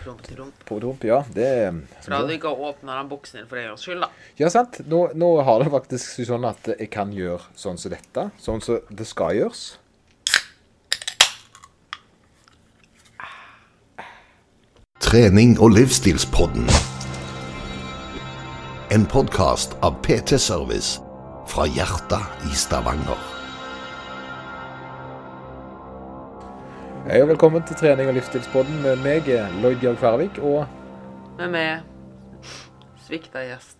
Promperump. Promperump, ja. Det er Fra du ikke åpna den buksen din for en gangs skyld, da. Ja, sant. Nå, nå har det faktisk sånn at jeg kan gjøre sånn som dette. Sånn som det skal gjøres. Trening og livsstilspodden. En podkast av PT Service fra hjertet i Stavanger. Hei og velkommen til trening og livsstilspodden med meg, Lloyd Georg Færvik, og Med meg, svikta gjest.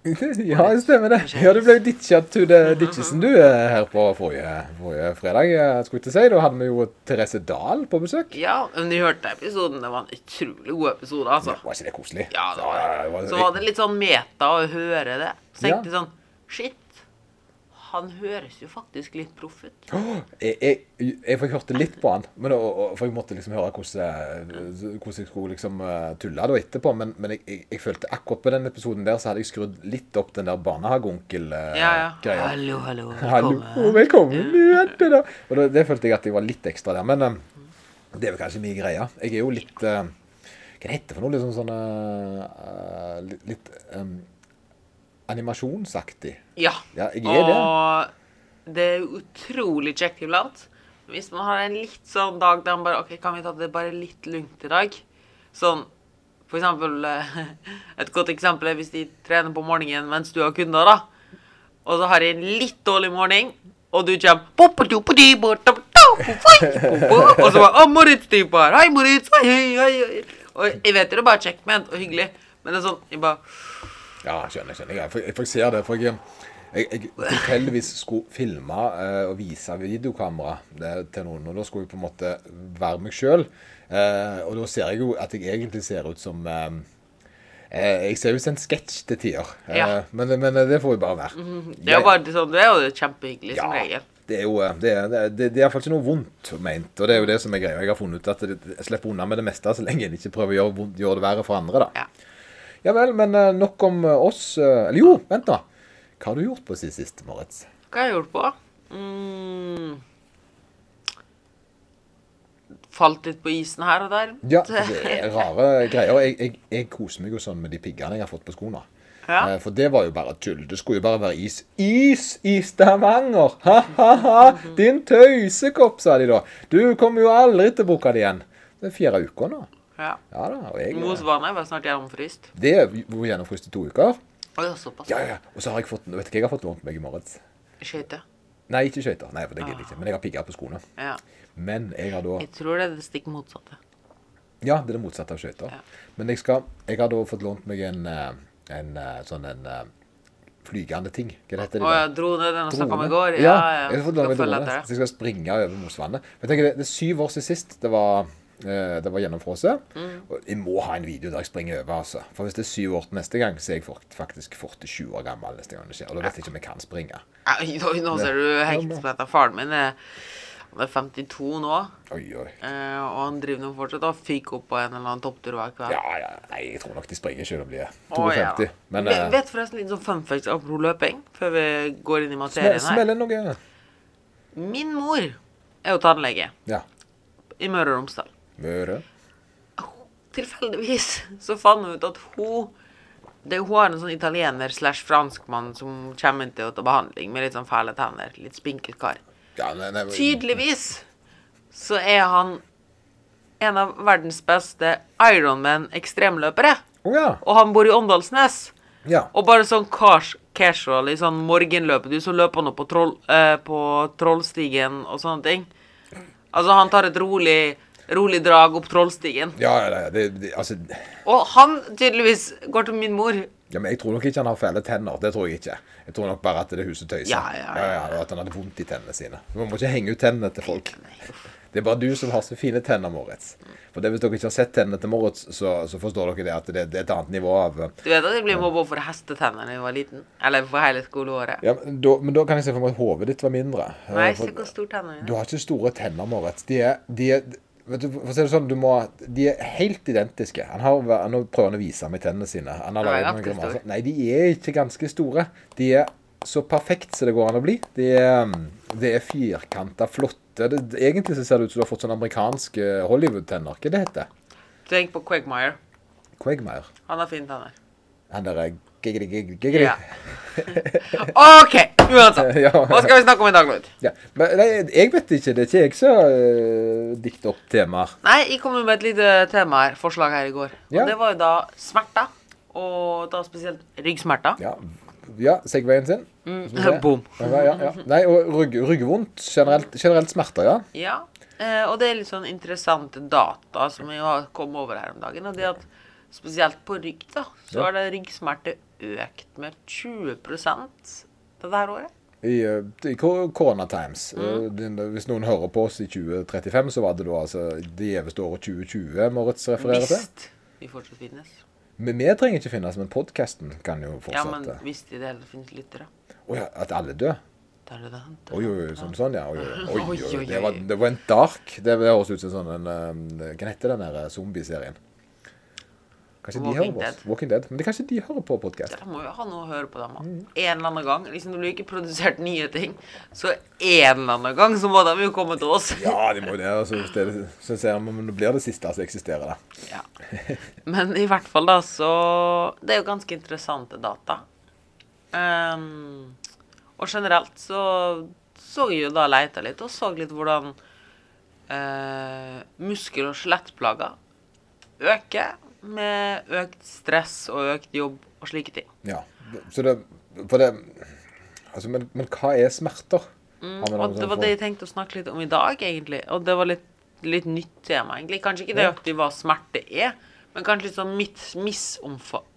Ja, det stemmer det. Ja, du ble ditcha to the ditchesen du her på forrige, forrige fredag. Skulle ikke si. Da hadde vi jo Therese Dahl på besøk. Ja, men du hørte episoden. Det var en utrolig god episode, altså. Var ikke det koselig? Ja, det var Ja, det. Så var det litt sånn meta å høre det. Så Ja. tenkte jeg sånn Shit. Han høres jo faktisk litt proff ut. Jeg, jeg, jeg hørte litt på han, men, og, for jeg måtte liksom høre hvordan, hvordan jeg skulle liksom eh, tulle da etterpå. Men, men jeg, jeg, følte akkurat på den episoden der så hadde jeg skrudd litt opp den der barnehageonkel-greia. Ja, ja. Hallo, hallo. Hallo, Velkommen. Ja. Ja. Og det, det følte jeg at jeg var litt ekstra der. Men eh, det er vel kanskje min greie. Jeg er jo litt eh, Hva det heter det for noe? Litt sånn eh, Litt, eh, animasjonsaktig. Ja. Ja, er det. Og det er utrolig kjekt iblant. Hvis man har en litt sånn dag der man bare OK, kan vi ta det bare litt lugnt i dag? Sånn for eksempel eh, Et godt eksempel er hvis de trener på morgenen mens du har kunder, da. Og så har de en litt dårlig morgen, og du kommer Og så bare Å, Moritz type her. Hei, Moritz. Hei, hei. hei. Og jeg vet det er bare kjekt ment og hyggelig, men det er sånn jeg bare Ja, skjønner, skjønner. Jeg, for, for jeg ser det. For jeg, jeg, jeg tilfeldigvis skulle filme eh, og vise videokamera det, til noen, og da skulle jeg på en måte være meg sjøl. og da ser jeg jo at jeg egentlig ser ut som eh, eh, Jeg ser ut som en sketsj til tider. Eh, Ja. men, men det får jo bare være. Det er jo bare sånn, det er jo kjempehyggelig som regel. det er jo eh, det er, det, er, det er iallfall ikke noe vondt ment. Og det er jo det som er greia. Jeg har funnet ut at jeg slipper unna med det meste så lenge en ikke prøver å gjøre, gjøre det verre for andre. da. Ja. Ja vel, men eh, nok om eh, oss. eh, Eller jo, vent nå. Hva har du gjort på siden sist, Moritz? Hva har jeg gjort på? Mm. Falt litt på isen her og der. Ja, rare greier. Jeg, jeg, jeg koser meg jo sånn med de piggene jeg har fått på skoene. Ja. For det var jo bare tull. Det skulle jo bare være is. Is i Stavanger! Ha-ha-ha! Din tøysekopp, sa de da. Du kommer jo aldri til å bruke det igjen. Det er fjerde uka nå. Ja. Ja da. Og jeg Mosvannet var snart gjennomfryst. Det er gjennomfryst i to uker. Oi, såpass. Ja, ja. Og så har jeg fått Vet du hva jeg har fått lånt meg i morges? Skøyter. Nei, ikke skøyter. Nei, for det gidder jeg ikke. Men jeg har pigger på skoene. Ja. Men jeg har da Jeg tror det er det stikk motsatte. Ja, det er det motsatte av skøyter. Ja. Men jeg skal Jeg har da fått lånt meg en, eh, en eh, sånn en eh, flygende ting. Hva det heter Å det? ja, drone, den snakka om i går. Ja, Ja, ja. jeg Skal meg følge etter så jeg skal springe over Mosvannet. Men det, det er syv år siden sist det var, eh, det var gjennomfrosset. Mm. Og jeg må ha en video der jeg springer over, altså. For hvis det er syv år til neste gang, så er jeg faktisk 47 år gammel neste gang det skjer. Og da vet jeg ikke om jeg kan springe. Oi, oi, nå ser du hengspletta. Faren min er, han er 52 nå, Oi, oi. eh, og han driver nå fortsatt og fyker opp på en eller annen topptur hver kveld. Ja, ja. Nei, jeg tror nok de springer selv om de er Å, ja. 52. Men Vet- eh, Vet forresten litt sånn fun facts apropos løping, før vi går inn i smell, materien her. smeller noe Min mor er jo tannlege Ja. i Møre og Romsdal. Møre. Tilfeldigvis så fant hun ut at hun det, Hun har en sånn italiener slash franskmann som kommer inn til å ta behandling med litt sånn fæle tenner. Litt spinket kar. Ja, nei, nei, Tydeligvis så er han en av verdens beste Ironman ekstremløpere. Oh, ja. Og han bor i Åndalsnes. ja. Og bare sånn cars, casual i sånn morgenløpet. Du så løper han opp på, troll, eh, på Trollstigen og sånne ting. Altså, han tar et rolig, rolig drag opp Trollstigen. Ja, ja, det, det, altså Og han tydeligvis går til min mor. Ja, men Jeg tror nok ikke han har fæle tenner. Det tror jeg ikke. Jeg tror nok bare at det huset tøyser. Ja, ja, ja. og At han hadde vondt i tennene sine. Man må ikke henge ut tennene til folk. Det er bare du som har så fine tenner, Moritz. For det Hvis dere ikke har sett tennene til Moritz, så, så forstår dere det at det, det er et annet nivå av Du vet at jeg ble mobba for hestetenner da jeg var liten? Eller for hele skoleåret? ja, men, da, men da kan jeg se for meg at hodet ditt var mindre. Nei, Eh, for- se hvor store tennene Du mine er. har ikke store tenner, Moritz. De er, de er vet du, for å si det sånn, du må, De er helt identiske. Han har, nå prøver han å vise meg tennene sine. Ganske Nei, de er ikke ganske store. De er så perfekt som det går an å bli. De er, det er firkanta, flotte det, Egentlig så ser det ut som du har fått sånn amerikanske Hollywood-tenner. Hva det heter Tenk på Quagmire. Quagmire. Han er fin. Han der er giggity, giggity, giggity. Ja. OK! Uansett. Ja. Hva skal vi snakke om i dag, Lloyd? Ja. Men nei, jeg vet ikke. Det er ikke jeg som uh, dikter opp temaer. Nei, jeg kom med et lite tema her, forslag her i går. Ja. Og det var jo da smerter. Og da spesielt ryggsmerter. Ja, ja Segwayen sin. Mm. vi. Boom. Ja, ja, ja. Nei, og rygg, ryggvondt. Generelt, generelt smerter, ja. Ja. Eh, og det er litt sånn interessante data som vi har kommet over her om dagen. Og det at spesielt på rygg, da, så Ja. har det ryggsmerter økt med 20% det her året. I, uh, i Corona Times. Mm. Uh, hvis noen hører på oss i 2035, så var det da altså det gjeveste året 2020 Moritz refererer til. Visst. vi fortsatt finnes. Men vi trenger ikke finnes, men podkasten kan jo fortsette. Ja, men hvis det i det hele finnes lyttere. Å ja, at alle dør? Oi, oi, oi, sånn, sånn ja. Oi, oi, oi, Det, var, det var en dark Det, høres ut som sånn en Hva heter den der zombieserien? Kanskje de hører på oss? Dead. Walking Dead. Men det, er kanskje de hører på podkast? De må jo ha noe å høre på dem. da. Mm. En eller annen gang. Liksom, Når du ikke produsert nye ting, så en eller annen gang så må de jo komme til oss. Ja, de må jo det. Og så hvis det, så ser vi men det blir det siste som eksisterer. da. Ja. Men i hvert fall, da, så Det er jo ganske interessante data. Um, og generelt så så jeg jo da leita litt, og så litt hvordan uh, muskel- og skjelettplager øker med økt stress og økt jobb og slike ting. Ja. Så det For det Altså, men, men hva er smerter? Mm, Og det var for- det jeg tenkte å snakke litt om i dag, egentlig. Og det var litt, litt nytt tema, egentlig. Kanskje ikke det nøyaktig hva smerte er, men kanskje litt sånn mitt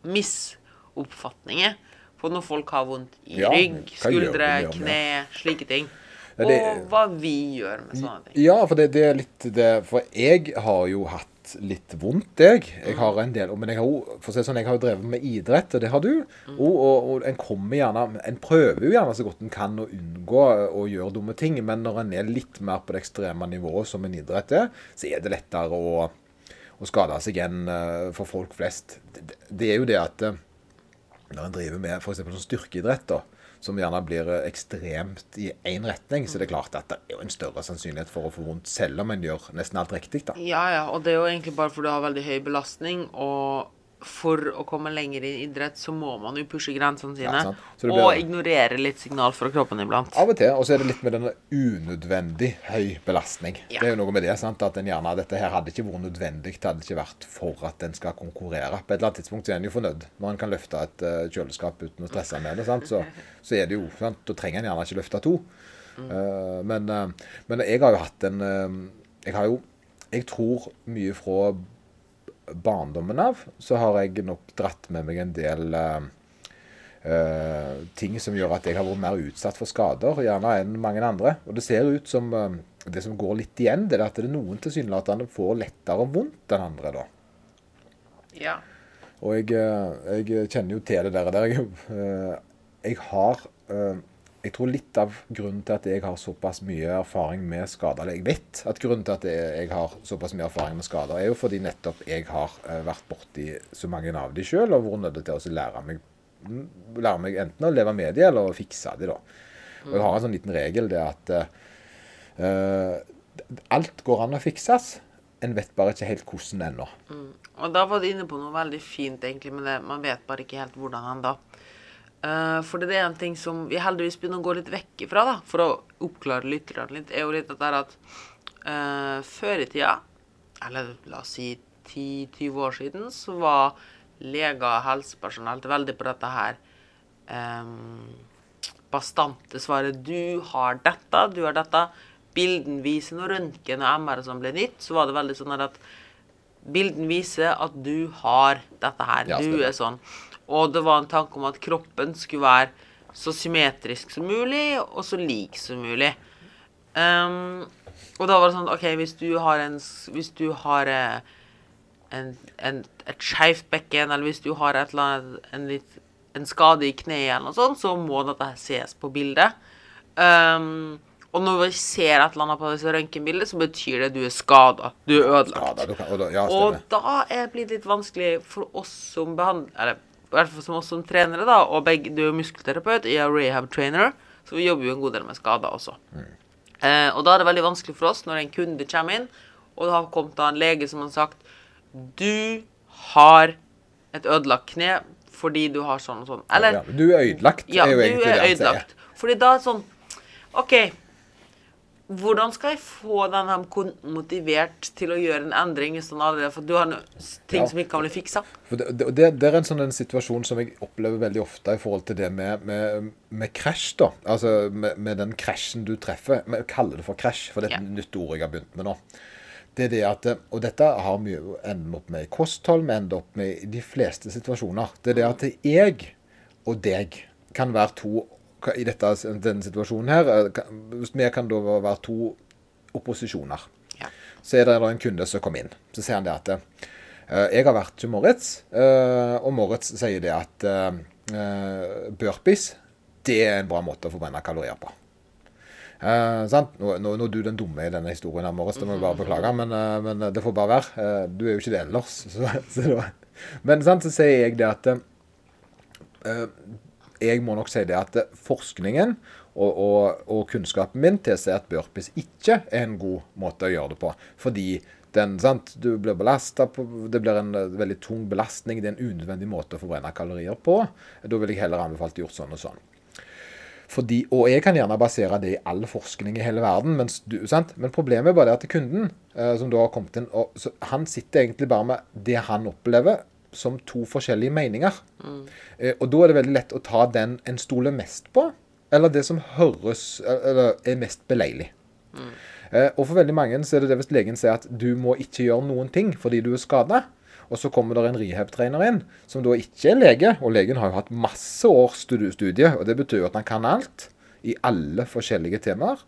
misoppfatninger på når folk har vondt i Ja, rygg, skuldre, kne, slike ting. Ja, det- Og hva vi gjør med sånne ting. Ja, for det, det er litt det For jeg har jo hatt litt vondt, jeg. Jeg har en del Men jeg har for å si sånn, jeg har jo drevet med idrett, og det har du. Og, og, og en kommer gjerne En prøver jo gjerne så godt en kan å unngå å gjøre dumme ting, men når en er litt mer på det ekstreme nivået som en idrett er, så er det lettere å, å skade seg enn eh, for folk flest. Det, det er jo det at eh, når en driver med f.eks. sånn styrkeidrett, da, som gjerne blir ekstremt i én retning, så det er klart at det er jo en større sannsynlighet for å få vondt selv om en gjør nesten alt riktig. da. Ja, ja, og det er jo egentlig bare fordi du har veldig høy belastning, og for å komme lenger i idrett, så må man jo pushe grensene sine. Ja, blir... Og ignorere litt signal fra kroppen iblant. Av og til. Og så er det litt med denne unødvendig høy belastning. Ja. Det er jo noe med det. sant? At en gjerne, Dette her hadde ikke vært nødvendig. Det hadde ikke vært for at en skal konkurrere. På et eller annet tidspunkt så er en jo fornøyd når en kan løfte et eh, kjøleskap uten å stresse med det. sant? Så, så er det jo, sant? Da trenger en gjerne ikke løfte to. Eh, men, uh, men jeg har jo hatt en uh, Jeg har jo Jeg tror mye fra barndommen av så har jeg nok dratt med meg en del uh, uh, ting som gjør at jeg har vært mer utsatt for skader, gjerne enn mange andre. Og det ser ut som uh, det som går litt igjen, det er at det er noen tilsynelatende får lettere vondt enn andre. da. Ja. Og jeg, jeg kjenner jo til det der. der jeg, jeg har Jeg tror litt av grunnen til at jeg har såpass mye erfaring med skader Eller jeg vet at grunnen til at jeg har såpass mye erfaring med skader, er jo fordi nettopp jeg har eh, vært borti så mange av de sjøl og vært nødt til å lære meg, mm, lære meg enten å leve med de eller å fikse de da. Og jeg har en sånn liten regel, det at eh, alt går an å fikses. En vet bare ikke helt hvordan ennå. Og da var du inne på noe veldig fint, egentlig, men det, man vet bare ikke helt hvordan ennå. Uh, for det er en ting som vi heldigvis begynner å gå litt vekk ifra, da, for å oppklare lytterne litt, er jo litt dette er at uh, før i tida, eller la oss si 10-20 år siden, så var leger og helsepersonell veldig på dette her um, bastante svaret. Du har dette, du har dette. Bilden viser når røntgen og MR som ble nytt, så var det veldig sånn at Bilden viser at du har dette her. Ja, du er sånn. Og det var en tanke om at kroppen skulle være så symmetrisk som mulig, og så lik som mulig. Um, og da var det sånn OK, hvis du har en Hvis du har eh, en, en, et skeivt bekken, eller hvis du har et eller annet, en, litt, en skade i kneet, eller noe sånt, så må dette ses på bildet. Um, og når vi ser et eller annet på disse røntgenbildene, så betyr det at du er skada. Du er ødelagt. Ja, du kan, og da, ja, Og da er det blitt litt vanskelig for oss som behandler Eller i hvert fall som oss som trenere, da. Og begge, du er jo muskelterapeut, jeg er rehab trainer, så vi jobber jo en god del med skader også. Eh, og da er det veldig vanskelig for oss når en kunde kommer inn, og det har kommet da en lege som har sagt Du har et ødelagt kne fordi du har sånn og sånn. Eller Ja, du er ødelagt, ja, er jo egentlig det han sier. Fordi da er det sånn OK. Hvordan skal jeg få den her kunden motivert til å gjøre en endring han allerede For du har ting Ja. som ikke kan bli fiksa? Det, det, det- er en sånn en situasjon som jeg opplever veldig ofte i forhold til det med, med, med krasj. da. Altså med, med den krasjen du treffer. Jeg kaller det for krasj, for det er et Ja. nytt ord jeg har begynt med nå. Det er det at, Og dette har vi ender opp med i kosthold, vi ender opp med i de fleste situasjoner. Det er det at jeg og deg kan være to i dette, denne situasjonen her. eh, vi kan da være to opposisjoner Ja. så er det en kunde som kommer inn. Så sier han det at eh, jeg har vært til Moritz, eh, og Moritz sier det at burpees det er en bra måte å forbrenne kalorier på. Eh, sant? Nå, nå, nå er du den dumme i denne historien, her, Moritz, det må jeg bare beklage, men, eh, men det får bare være. Eh, du er jo ikke det ellers. Så, så. Men sant, så sier jeg det at eh, jeg må nok si det at forskningen og, og, og kunnskapen min tilsier at burpees ikke er en god måte å gjøre det på. Fordi den, sant, du blir belasta Det blir en eh, veldig tung belastning. Det er en unødvendig måte å forbrenne kalorier på. Da vil jeg heller anbefalt gjort sånn og sånn. Fordi, og jeg kan gjerne basere det i all forskning i hele verden, sant? men problemet er bare det at kunden, eh, som da har kommet inn, og, han sitter egentlig bare med det han opplever som to forskjellige meninger. Eh, og da er det veldig lett å ta den en stoler mest på, eller det som høres, eller er mest beleilig. Eh, og for veldig mange så er det det hvis legen sier at du må ikke gjøre noen ting fordi du er skada. Og så kommer det en rehab-trener inn, som da ikke er lege. Og legen har jo hatt masse års studie, og det betyr jo at han kan alt. I alle forskjellige temaer.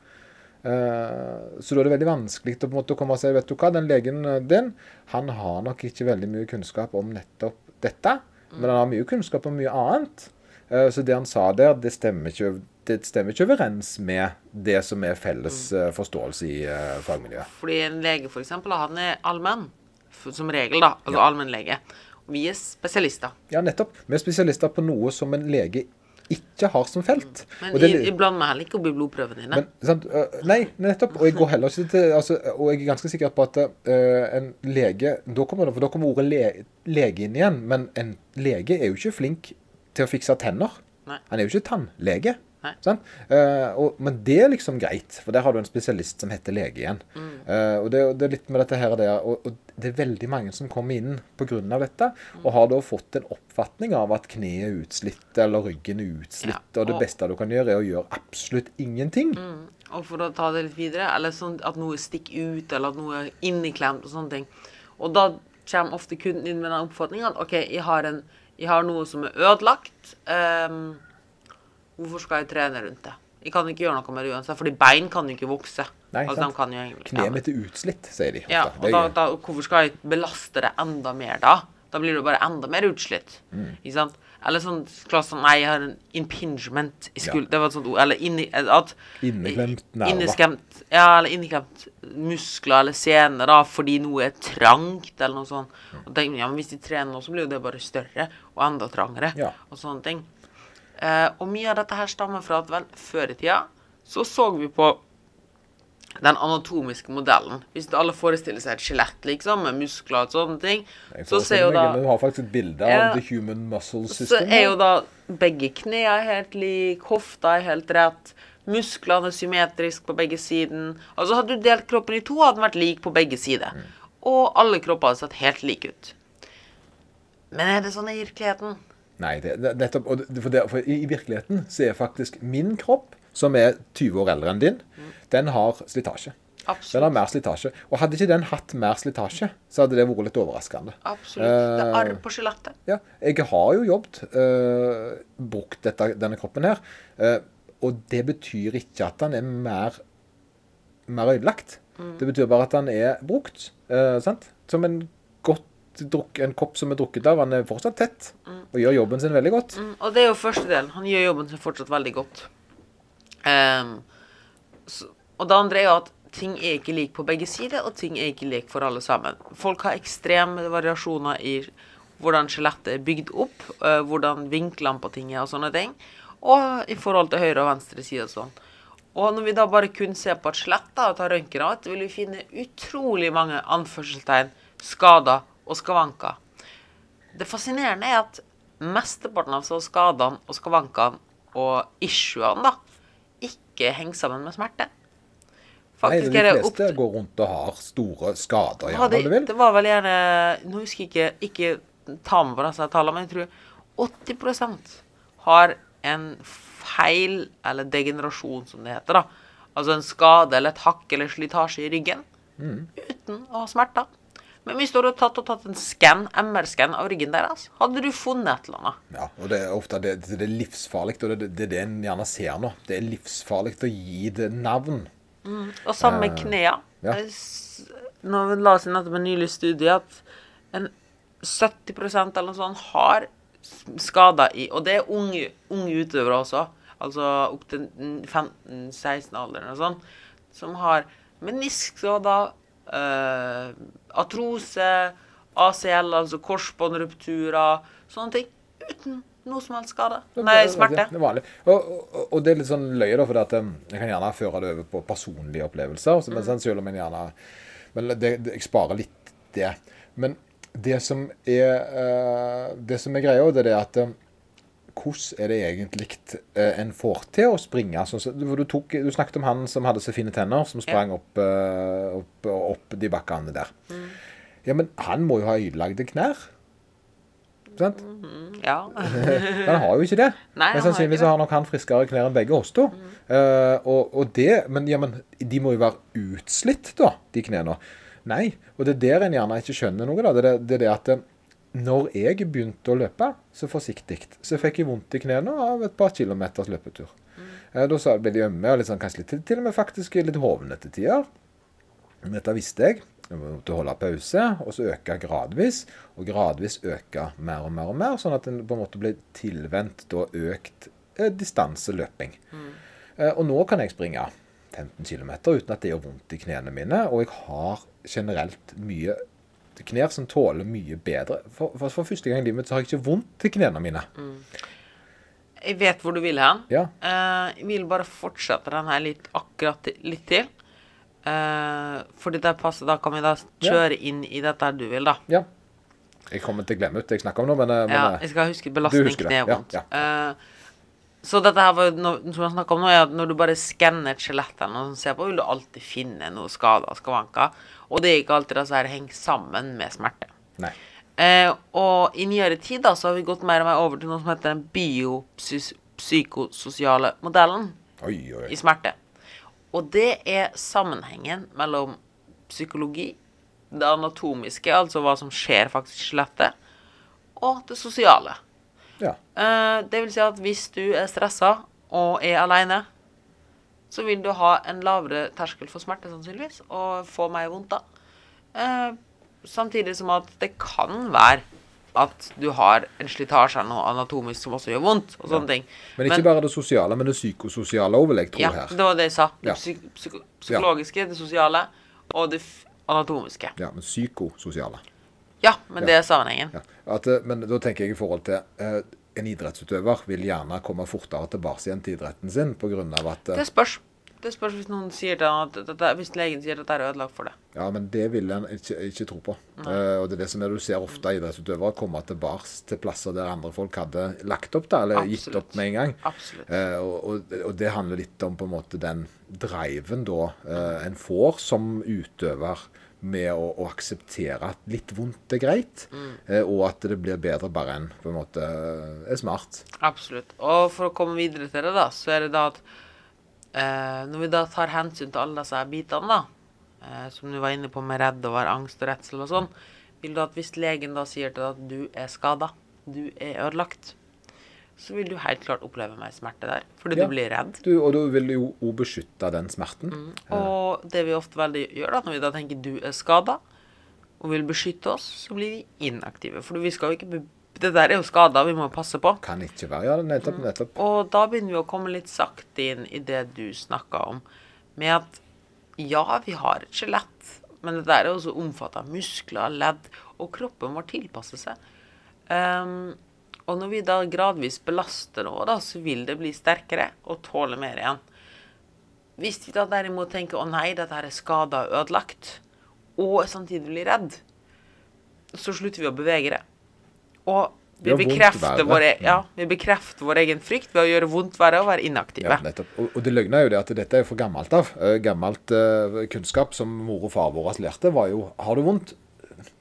Eh, så da er det veldig vanskelig å på en måte komme og si vet du hva, den legen eh, din han har nok ikke veldig mye kunnskap om nettopp dette, men han har mye kunnskap om mye annet. Eh, så det han sa der, det stemmer ikke, det stemmer ikke overens med det som er felles eh, forståelse i fagmiljøet. Fordi en lege, eksempel, han er allmenn. Som regel, da. Altså allmennlege. Og vi er spesialister. Ja, nettopp. Vi er spesialister på noe som en lege ikke har som felt. Men iblant det- jeg, jeg blander meg heller ikke opp i blodprøvene dine. Men, sant, nei, nettopp. Og jeg går heller ikke til altså, Og jeg er ganske sikker på at uh, en lege da kommer, det- da kommer ordet le, lege inn igjen. Men en lege er jo ikke flink til å fikse tenner. Nei. Han er jo ikke tannlege. Sant? Eh, og, men det er liksom greit, for der har du en spesialist som heter lege igjen. Mm. Uh, og det, det er litt med dette her og det, og, og det er veldig mange som kommer inn pga. dette, Mm. og har da fått en oppfatning av at kneet er utslitt, eller ryggen er utslitt, Ja, og det beste du kan gjøre, er å gjøre absolutt ingenting. Og for å ta det litt videre, eller sånn at noe stikker ut, eller at noe er inneklemt og sånne ting. Og da kommer ofte kunden inn med den oppfatningen at OK, jeg har, en, jeg har noe som er ødelagt. ehm, hvorfor skal jeg trene rundt det? Jeg kan ikke gjøre noe med det uansett, fordi bein kan jo ikke vokse. Nei, altså, sant. kan jo Kneet mitt er utslitt, sier de. ofte. Ja, og da, da, hvorfor skal jeg belaste det enda mer da? Da blir det bare enda mer utslitt. Mm. Ikke sant? Eller sånn klasse som Nei, jeg har en impingement i Ja. Det var et sånt ord. Eller inni, at Inneklemt nerver. Ja, eller inneklemt muskler eller sener da, fordi noe er trangt, eller noe sånt. Og tenk, ja, men hvis de trener nå, så blir jo det bare større og enda trangere. Ja. Og sånne ting. Eh, og mye av dette her stammer fra at vel, før i tida så så vi på den anatomiske modellen. Hvis alle forestiller seg et skjelett, liksom, med muskler og sånne ting, så ser jo da men Du har faktisk et bilde Ja. the human muscle så er jo da begge knærne helt like, hofta er helt rett, musklene er symmetrisk på begge sider. Altså Hadde du delt kroppen i to, hadde den vært lik på begge sider. Mm. Og alle kropper hadde sett helt like ut. Men er det sånn i virkeligheten? Nei, det, det, nettopp, for, det, for i, virkeligheten så er faktisk min kropp, som er 20 år eldre enn din, den har slitasje. Den har mer slitasje. Og hadde ikke den hatt mer slitasje, så hadde det vært litt overraskende. Absolutt. Det er Eh, arr på skjelettet. Ja, jeg har jo jobbet, uh, brukt dette, denne kroppen her, Uh, og det betyr ikke at den er mer, mer ødelagt. Mm. Det betyr bare at den er brukt, sant? Som en godt drukk, en kopp som er drukket av, han er fortsatt tett, og gjør jobben sin veldig godt. Mm, og det er jo første delen. Han gjør jobben sin fortsatt veldig godt. Um, så, og det andre er jo at ting er ikke lik på begge sider, og ting er ikke lik for alle sammen. Folk har ekstreme variasjoner i hvordan skjelettet er bygd opp, uh, hvordan vinklene på ting er og sånne ting, og i forhold til høyre og venstre side og sånn. Og når vi da bare kun ser på et skjelett og tar røntgen av det, vil vi finne utrolig mange anførselstegn, skader og skavanker. Det fascinerende er at mesteparten av skadene og skavankene og issuene da, ikke henger sammen med smerte. Nei, Faktisk de det opp fleste går rundt og har store skader, gjerne, du vil. det var vel gjerne Nå husker jeg ikke Ikke ta med på disse tallene, men jeg tror 80% har en feil, eller degenerasjon, som det heter. da. Altså en skade eller et hakk eller slitasje i ryggen Mm. uten å ha smerter. Men hvis du hadde tatt og tatt en scan, MR-scan av ryggen deres, hadde du funnet et eller annet. Ja, og det er ofte det, det er livsfarlig, og det, er det en gjerne ser nå. Det er livsfarlig å gi det navn. Og sammen med knea. ja. Jeg s- Nå la inn nettopp en nylig studie at en 70% eller noe sånt har skader i Og det er unge, unge utøvere også, altså opp til 15-16-alderen og sånt, som har meniskskader, eh, atrose, ACL, altså korsbåndrupturer, sånne ting, uten noe som helst skade. Nei, smerte. Det er vanlig. Og, og, og det er litt sånn løye, da, for at um, jeg kan gjerne føre det over på personlige opplevelser. Så, men Mm. selv om jeg gjerne Men det, det, jeg sparer litt det. Men det som er uh, Det som er greia, det er at um, hvordan er det egentlig eh, en får til å springe? Som- du, tok, du snakket om han som hadde så fine tenner, som sprang opp, eh, opp, opp de bakkene der. Mm. Ja, men han må jo ha ødelagte knær. Sant? Ja. Men han har jo ikke det. Nei, men sannsynligvis har, har nok han friskere knær enn begge oss to. Eh, og, og det, men, ja, men de må jo være utslitt, da, de knærne. Nei. Og det er der en gjerne ikke skjønner noe. da, Det er det, er det at når jeg begynte å løpe så forsiktig, så fikk jeg vondt i knærne av et par kilometers løpetur. Mm. da ble de ømme og litt sånn, kanskje litt, til og med faktisk litt hovne til tider. Men dette visste jeg. Jeg måtte holde pause, og så øke gradvis. Og gradvis øke mer og mer og mer, sånn at en på en måte ble tilvendt da økt eh, distanseløping. Eh, og nå kan jeg springe 15 km uten at det gjør vondt i knærne mine. Og jeg har generelt mye knær som tåler mye bedre. For, for, for første gang i livet mitt så har jeg ikke vondt i knærne mine. Jeg vet hvor du vil hen. Ja. Uh, jeg vil bare fortsette den her litt akkurat litt til. Uh, fordi det passer, da kan vi da kjøre inn i dette du vil, da. ja. Jeg kommer til å glemme ut det jeg snakker om nå, men, eh, men Ja, jeg skal huske belastning, kne og ja, vondt. ja. Eh, så dette her var noe som jeg snakket om nå, er at når du bare skanner et skjelett eller noe, sånt, ser på, vil du alltid finne noe skader og skavanker. Og det er ikke alltid disse her henger sammen med smerte. Eh, og i nyere tid da, så har vi gått mer og mer over til noe som heter den biopsykososiale modellen Oi, oi, i smerte. Og det er sammenhengen mellom psykologi, det anatomiske, altså hva som skjer faktisk i skjelettet, og det sosiale. Ja. Eh, det vil si at hvis du er stressa og er aleine, så vil du ha en lavere terskel for smerte, sannsynligvis, og få mer vondt da. Eh, samtidig som at det kan være at du har en slitasje eller noe anatomisk som også gjør vondt, og sånne ting. Men ikke bare det sosiale, men det psykososiale òg, vil jeg tro Ja, her. det var det jeg sa. Det Ja. psyk psyko psykologiske, det sosiale og det anatomiske. Ja, men psykososiale. Ja, men det er sammenhengen. Ja. At, eh, men da tenker jeg i forhold til eh, En idrettsutøver vil gjerne komme fortere tilbake igjen til idretten sin pga. at eh, Det spørs. Det spørs hvis noen sier det, at dette, hvis legen sier at det er ødelagt for det. Ja, men det vil en ikke, ikke tro på. Eh, og det er det som er, Du ser ofte idrettsutøvere komme tilbake til plasser der andre folk hadde lagt opp, da, eller gitt opp med en gang. Absolutt. Eh, og, og, og det handler litt om på en måte den driven da eh, en får som utøver med å, å akseptere at litt vondt er greit, eh, og at det blir bedre bare enn på en måte eh, er smart. Absolutt. Og for å komme videre til det, da, så er det da at eh, Når vi da tar hensyn til alle disse bitene, da, eh, som du var inne på med redd og var angst og redsel og sånn, vil du at hvis legen da sier til deg at du er skada, du er ødelagt, så vil du helt klart oppleve mer smerte der. Fordi Ja. du blir redd. Du, og du vil jo òg beskytte den smerten. Og det vi ofte veldig gjør, da, når vi da tenker du er skada og vil beskytte oss, så blir vi inaktive. For vi skal jo ikke Det der er jo skada, vi må passe på. Kan ikke være Ja, nettopp. nettopp. Og da begynner vi å komme litt sakte inn i det du snakka om, med at ja, vi har et skjelett, men det der er også omfatta muskler, ledd, og kroppen må tilpasse seg. Ehm, og når vi da gradvis belaster noe, da, så vil det bli sterkere og tåle mer igjen. Hvis vi da derimot tenker å nei, dette her er skada og ødelagt, og samtidig blir redd, så slutter vi å bevege det. Og vi vi bekrefter, verre. vår, e- ja, vi bekrefter vår egen frykt ved å gjøre vondt verre og være inaktive. Ja. Og, og det løgna jo det at dette er jo for gammelt av. Eh, gammelt uh, kunnskap som mor og far våre lærte, var jo Har du vondt,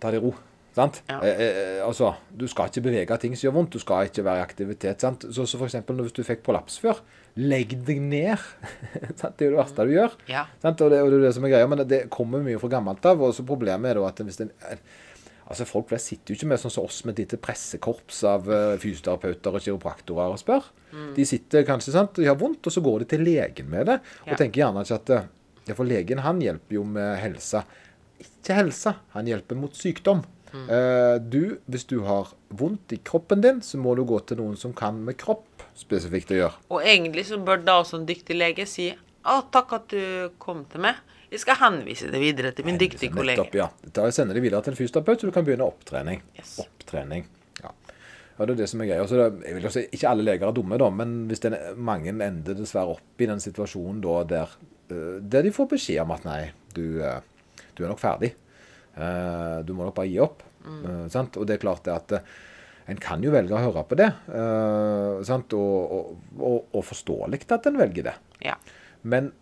ta det i ro. Sant? Ja. Eh, eh, altså, Du skal ikke bevege ting som gjør vondt. Du skal ikke være i aktivitet. sant? Så, så eksempel hvis du fikk prolaps før, legg deg ned. sant? Det er jo det verste du gjør. Ja. Sant? Og, det, og det er det som er greia, men det, det kommer mye fra gammelt av. og så Problemet er da at hvis det, altså Folk flest sitter jo ikke med sånn som oss med et lite pressekorps av uh, fysioterapeuter og kiropraktorer og spør. De sitter kanskje, sant, de har vondt, og så går de til legen med det. Og Ja. tenker gjerne ikke at eh, ja, For legen han hjelper jo med helse. Ikke helse, han hjelper mot sykdom. Eh, du, hvis du har vondt i kroppen din, så må du gå til noen som kan med kropp spesifikt å gjøre. Og egentlig så bør da også en dyktig lege si å, takk at du kom til meg. Jeg skal henvise deg videre til min dyktige kollega. Nettopp, ja. Da sender de videre til en fysioterapeut, så du kan begynne opptrening. Yes. Opptrening. Ja. ja, det er det som er greia. Så det, jeg vil også, ikke alle leger er dumme, da, men hvis det er mange ender dessverre opp i den situasjonen da der, eh, der de får beskjed om at nei, du, eh, du er nok ferdig. Eh, Du må nok bare gi opp. Mm. sant? Og det er klart det at eh, en kan jo velge å høre på det. eh, sant? Og, og, og, og forståelig at en velger det. Ja. Men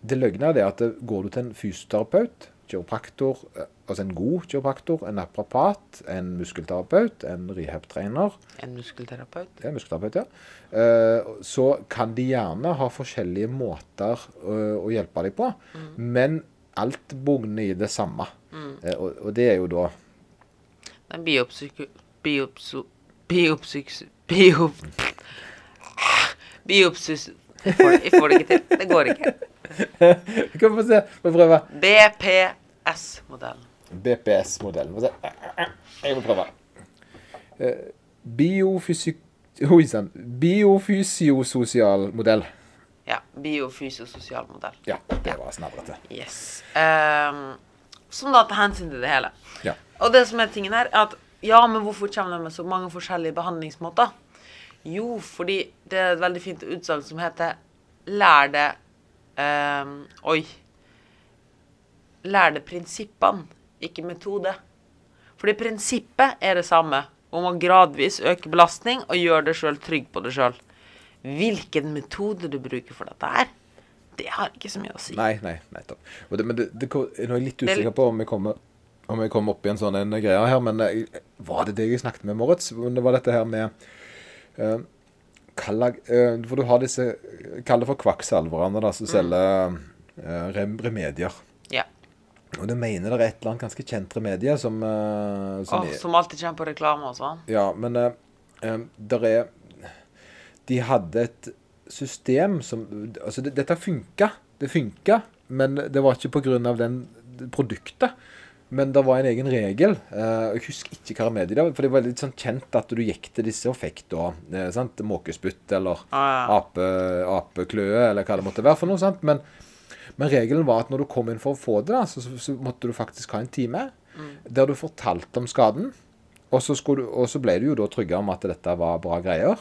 det løgne er det at går du til en fysioterapeut, kiropraktor, eh, altså en god kiropraktor, en aprapat, en muskelterapeut, en rehab-trener En muskelterapeut. er muskelterapeut, ja. Eh, Så kan de gjerne ha forskjellige måter eh, å hjelpe deg på, men alt bugner i det samme. Eh, Og, og det er jo da Den biopsyko... Biopso... Biopsyks... Biop... Biopsys... Jeg får, jeg får det ikke til. Det går ikke. Vi kan få se. Få prøve. BPS-modellen. BPS-modellen. Få se. Jeg må prøve. Eh, Biofysik... Oi sann. Biofysiososial modell. Ja. Biofysiososial modell. Ja, det var snevrete. Yes. Ehm, som da tar hensyn til det hele. Ja. Og det som er tingen her, er at ja, men hvorfor kommer de med så mange forskjellige behandlingsmåter? Jo, fordi det er et veldig fint utsagn som heter Lær det ehm, Oi. Lær det prinsippene, ikke metode. Fordi prinsippet er det samme, om å gradvis øke belastning og gjøre deg sjøl trygg på deg sjøl. Hvilken metode du bruker for dette her, det har ikke så mye å si. Nei, nei, nettopp. Det, men det, det, nå er jeg litt usikker på om jeg kommer, om jeg kom opp i en sånn en greie her, men eh, var det det jeg snakket med Moritz? Det var dette her med uh, kalla, uh, For du har disse Kall det for kvakksalverne da, som selger uh, rem, remedier. Ja. Og du mener det er et eller annet ganske kjent remedie som, uh, som er- som alltid kommer på reklame og sånn. Ja, men der er De hadde et system som Altså, det, dette funka. Det funka, men det var ikke pga. den produktet. Men det var en egen regel. eh, Jeg husker ikke hva remediet det for det var litt sånn kjent at du gikk til disse og fikk da eh, sant? måkespytt eller Ah, ape, apekløe eller hva det måtte være for noe. sant? Men, men regelen var at når du kom inn for å få det, da, så, så, måtte du faktisk ha en time der du fortalte om skaden. Og så, du, og så ble du jo da trygga om at dette var bra greier.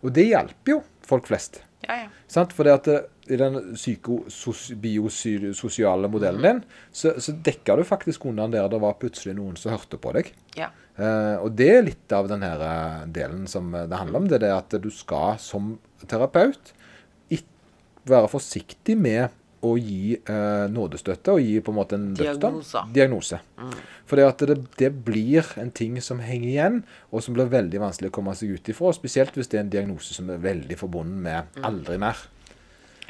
Og det hjelper jo folk flest. Ja, ja. Sant? For det at i den psykobiososiale modellen din, så, så dekker du faktisk unna der det var plutselig noen som hørte på deg. ja. Eh, og det er litt av den her eh, delen som eh, det handler om. Det er at du skal som terapeut være forsiktig med å gi eh, nådestøtte og gi på en måte en dødsdom. Diagnose. Mm. For det, det, blir en ting som henger igjen, og som blir veldig vanskelig å komme seg ut ifra. Spesielt hvis det er en diagnose som er veldig forbundet med aldri mer.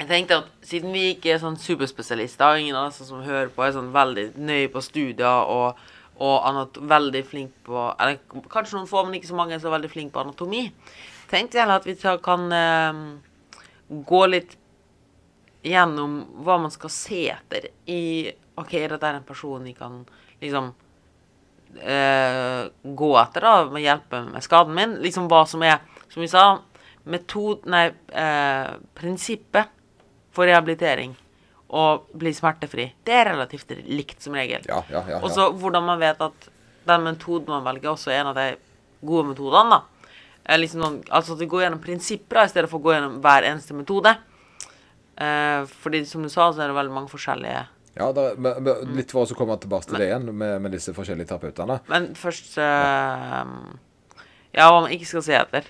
Jeg tenkte at siden vi ikke er sånn superspesialister, ingen av oss som hører på, er sånn veldig nøye på studier og, og anat veldig flink på Eller kanskje noen få, men ikke så mange som er veldig flink på anatomi, tenkte jeg at vi kan eh, gå litt gjennom hva man skal se etter i OK, dette er en person vi kan liksom eh, gå etter, da, med hjelpe med skaden min. Liksom hva som er, som vi sa, metod... Nei, eh, prinsippet for rehabilitering og bli smertefri, det er relativt likt som regel. Ja, ja, ja. Og så hvordan man vet at den metoden man velger, også er en av de gode metodene, da. Eh, Liksom noen, altså at vi går gjennom prinsipper i stedet for å gå gjennom hver eneste metode. Eh, fordi som du sa, så er det veldig mange forskjellige Ja, der, men, men, litt for oss å komme tilbake til det igjen med, med disse forskjellige terapeutene. Men først eh, Ja, hva man ikke skal si etter.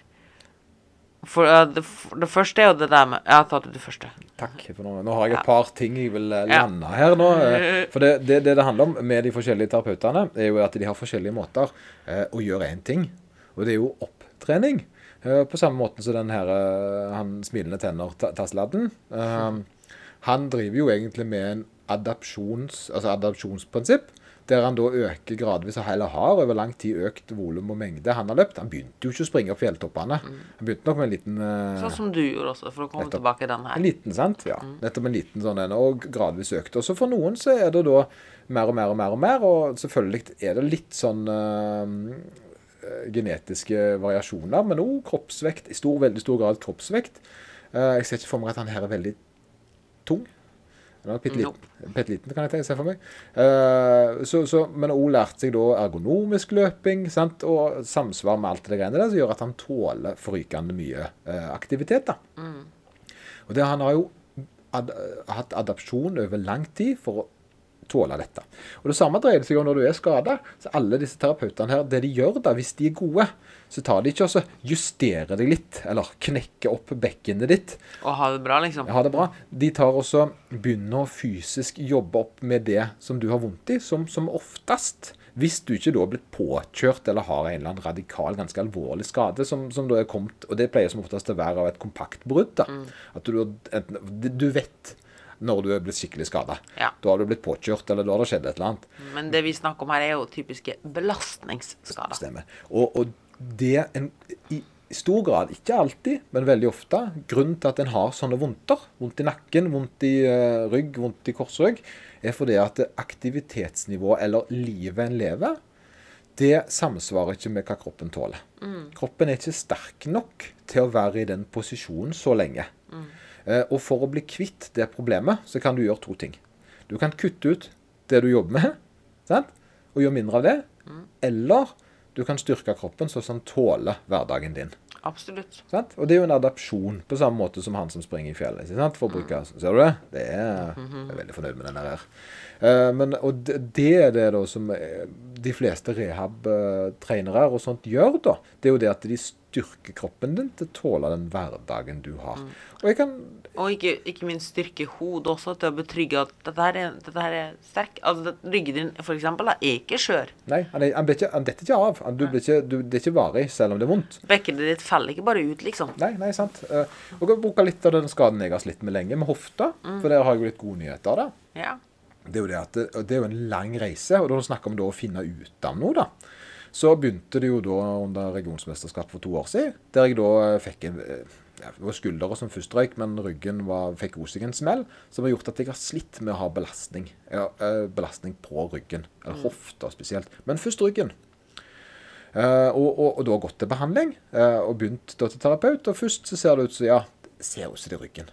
For uh, det, det første er jo det der med har tatt ut det første. Takk. for Nå, nå har jeg Ja. et par ting jeg vil lande Ja. her nå. eh, For det, det, det det handler om med de forskjellige terapeutene, er jo at de har forskjellige måter eh, å gjøre én ting. Og det er jo opptrening. Eh, på samme måte som den her eh, han smilende tenner Ta- Tasladden. Eh, han driver jo egentlig med en adapsjons, altså adapsjonsprinsipp. Der han da øker gradvis, og heller har over lang tid økt volum og mengde han har løpt. Han begynte jo ikke å springe opp fjelltoppene. Han begynte nok med en liten Sånn som du gjorde også, for å komme Nettopp. tilbake i den en liten, sant? Ja. Nettopp en liten sånn en, og gradvis økt. Og så for noen så er det da mer og mer og mer og mer, og selvfølgelig er det litt sånn genetiske variasjoner, men òg kroppsvekt. I stor, veldig stor grad kroppsvekt. Eh, jeg ser ikke for meg at han her er veldig tung. Eller bitte liten, liten, kan jeg se for meg. Eh, så, så, men òg lært seg da ergonomisk løping sant? og samsvar med alt det greiene der, som gjør at han tåler forrykende mye eh, aktivitet. da. Og det, Han har jo ad hatt adapsjon over lang tid for å tåle dette. Og Det samme dreier det seg om når du er skada. Alle disse terapeutene her, det de gjør da, hvis de er gode, så tar de ikke og så justerer deg litt, eller knekker opp bekkenet ditt. Og ha det bra, liksom. Ha det bra. De tar også begynner å fysisk jobbe opp med det som du har vondt i, som, som oftest. Hvis du ikke da har blitt påkjørt eller har en eller annen radikal, ganske alvorlig skade, som, som da er kommet Og det pleier som oftest å være av et kompakt brudd. da. At du, du vet når du er blitt skikkelig skada. Ja. Da har du blitt påkjørt, eller da har det skjedd et eller annet. Men det vi snakker om her, er jo typiske belastningsskader. Stemmer. Og, og det en, i stor grad, ikke alltid, men veldig ofte, grunnen til at en har sånne vondter, vondt i nakken, vondt i eh, rygg, vondt i korsrygg, er fordi at aktivitetsnivået eller livet en lever, det samsvarer ikke med hva kroppen tåler. Kroppen er ikke sterk nok til å være i den posisjonen så lenge. Eh, og for å bli kvitt det problemet, så kan du gjøre to ting. Du kan kutte ut det du jobber med, sant? og gjøre mindre av det. Eller du kan styrke kroppen så den tåler hverdagen din. Absolutt. Sant? Og det er jo en adapsjon, på samme måte som han som springer i fjellet. Sant? For å bruke, Ser du det? det er, jeg er veldig fornøyd med den der. Uh, men, og det, det er det da som eh, de fleste rehab-trenere og sånt gjør, da. Det er jo det at de styrker kroppen din til å tåle den hverdagen du har. Og jeg kan Og ikke, ikke minst styrke hodet også, til å betrygge at dette her er, dette her er sterk. Altså, ryggen din, for eksempel, er ikke skjør. Nei, han, er, han, ikke, han detter ikke av. Han, du blir ikke, du, det er ikke varig, selv om det er vondt. Bekkenet ditt faller ikke bare ut, liksom. Nei, nei, sant. Eh, Og jeg bruker litt av den skaden jeg har slitt med lenge, med hofta. For der har jeg jo litt gode nyheter. da. Ja. Det er det det, er jo en lang reise, og da snakker vi da å finne ut av noe, da. Så begynte det jo da under regionsmesterskap for to år siden, der jeg da eh, fikk en eh, ja, Det var skuldre som først røyk, men ryggen var, fikk også en smell, som har gjort at jeg har slitt med å ha belastning. Ja, eh, belastning på ryggen, eller hofta spesielt. Men først ryggen. Eh, og, og, og da gått til behandling, eh, og begynt da til terapeut. Og først så ser det ut som ja, ser ut som det er ryggen.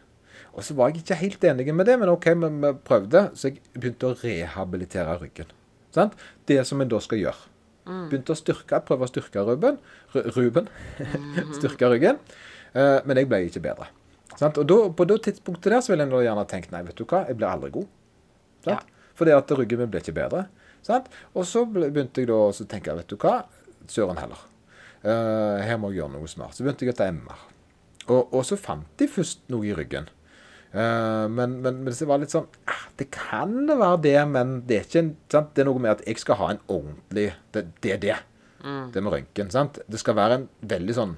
Og så var jeg ikke helt enig med det, men OK, men vi prøvde. Så jeg begynte å rehabilitere ryggen. Sant? Det som en da skal gjøre. Begynte å styrke, prøve å styrke Ruben. Ruben. styrke ryggen. Uh, men jeg ble ikke bedre. Sant? Og da, på det tidspunktet der så ville jeg gjerne tenkt nei, vet du hva, jeg blir aldri god. Ja. Fordi at ryggen min ble ikke bedre. Sant? Og så begynte jeg da å tenke, vet du hva, søren heller. Uh, her må jeg gjøre noe smart. Så begynte jeg å ta MR. Og, og så fant de først noe i ryggen. Eh, men, men, men det var litt sånn ah, Det kan være det, men det er ikke en, sant? Det er noe med at jeg skal ha en ordentlig Det, det er det. Det med røntgen. sant? Det skal være en veldig sånn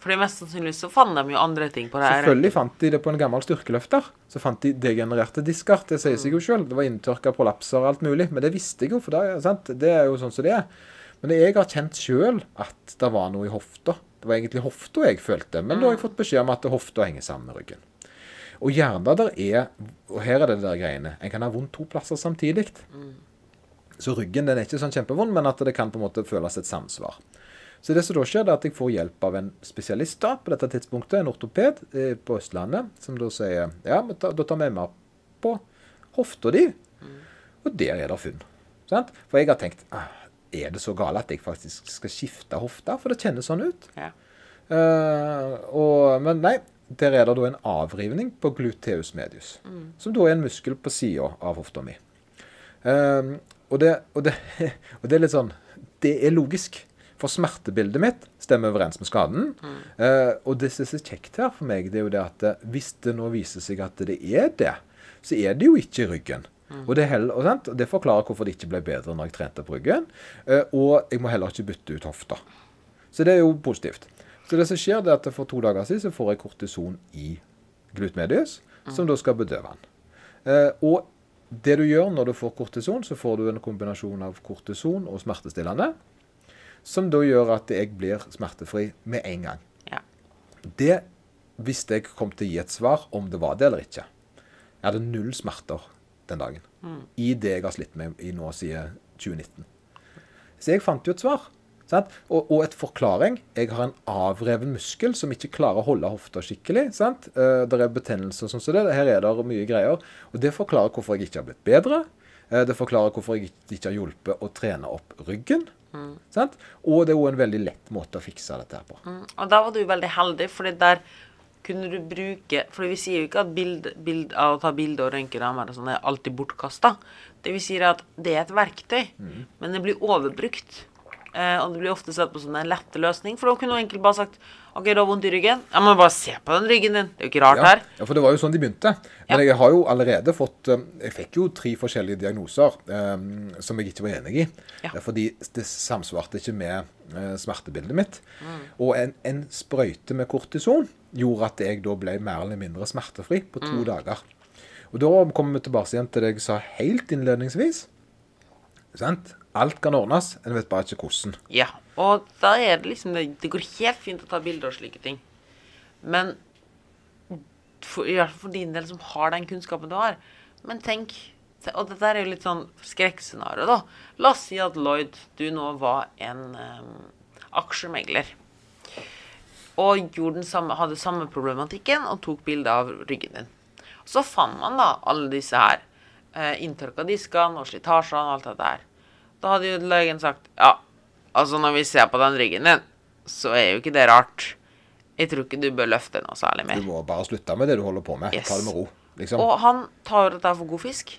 Fordi mest sannsynlig så fant de jo andre ting på det her. Selvfølgelig fant de det på en gammel styrkeløfter. Så fant de degenererte disker. Det sier seg jo sjøl. Det var inntørka prolapser og alt mulig. Men det visste jeg jo, for det, sant? det er jo sånn som det er. Men jeg har kjent sjøl at det var noe i hofta. Det var egentlig hofta jeg følte. Men da har jeg fått beskjed om at hofta henger sammen med ryggen. Og gjerne der er Og her er det der greiene. En kan ha vondt to plasser samtidig. Så ryggen den er ikke sånn kjempevond, men at det kan på en måte føles et samsvar. Så det som da skjer, det er at jeg får hjelp av en spesialist da, på dette tidspunktet, en ortoped eh, på Østlandet, som da sier ja, men da, da tar vi med på hofta di. Og der er det funn. Sant? For jeg har tenkt ah, er det så galt at jeg faktisk skal skifte hofte? For det kjennes sånn ut. Ja. Uh, og, men nei, der er det da en avrivning på gluteus medius, som da er en muskel på sida av hofta mi. Um, og, det, og, det, og det er litt sånn Det er logisk. For smertebildet mitt stemmer overens med skaden. Eh, og det som er så kjekt her for meg, det er jo det at eh, hvis det nå viser seg at det er det, så er det jo ikke ryggen. Og, det heller, og, det forklarer hvorfor det ikke ble bedre når jeg trente på ryggen. Uh, og jeg må heller ikke bytte ut hofta. Så det er jo positivt. Så det som skjer, det er at for to dager siden så får jeg kortison i glutmedius, som da skal bedøve den. Eh, og det du gjør når du får kortison, så får du en kombinasjon av kortison og smertestillende, som da gjør at jeg blir smertefri med en gang. Ja. Det visste jeg kom til å gi et svar om det var det eller ikke. Jeg hadde null smerter den dagen. I det jeg har slitt med i nå siden 2019. Så jeg fant jo et svar. Og, og et forklaring. Jeg har en avreven muskel som ikke klarer å holde hofta skikkelig. Sant? Eh, det er betennelse og sånn som det. Her er det mye greier. Og det forklarer hvorfor jeg ikke har blitt bedre. Eh, det forklarer hvorfor jeg ikke har hjulpet å trene opp ryggen. Sant? Og det er jo en veldig lett måte å fikse dette her på. Mm, Og da var du veldig heldig, fordi der kunne du bruke For vi sier jo ikke at bild, bild, å ta bilde og røntge damer sånn er alltid bortkasta. Det vi sier er at det er et verktøy, men det blir overbrukt. Eh, og det blir ofte sett på som en lette løsning. For da kunne hun enkelt bare sagt OK, du har vondt i ryggen. Ja, men bare se på den ryggen din. Det er jo ikke rart Ja, her. ja, for det var jo sånn de begynte. Men jeg har jo allerede fått eh, Jeg fikk jo tre forskjellige diagnoser eh, som jeg ikke var enig i. Ja. Fordi det samsvarte ikke med eh, smertebildet mitt. Og en, en sprøyte med kortison gjorde at jeg da ble mer eller mindre smertefri på to dager. Og da kommer vi tilbake igjen til det jeg sa helt innledningsvis. Sant? Alt kan ordnes, en vet bare ikke hvordan. Ja, og da er det liksom Det, går helt fint å ta bilder og slike ting. Men for, i hvert fall for din del som har den kunnskapen du har Men tenk Og dette er jo litt sånn skrekkscenario, da. La oss si at Lloyd, du nå var en um, aksjemegler. Og gjorde den samme, hadde samme problematikken og tok bilde av ryggen din. Så fant man da alle disse her. Eh, inntørka diskene og slitasjene og alt dette her. Da hadde jo legen sagt ja, altså når vi ser på den ryggen din, så er jo ikke det rart. Jeg tror ikke du bør løfte noe særlig mer. Du må bare slutte med det du holder på med. Yes. Ta det med ro. Liksom. Og han tar jo dette for god fisk.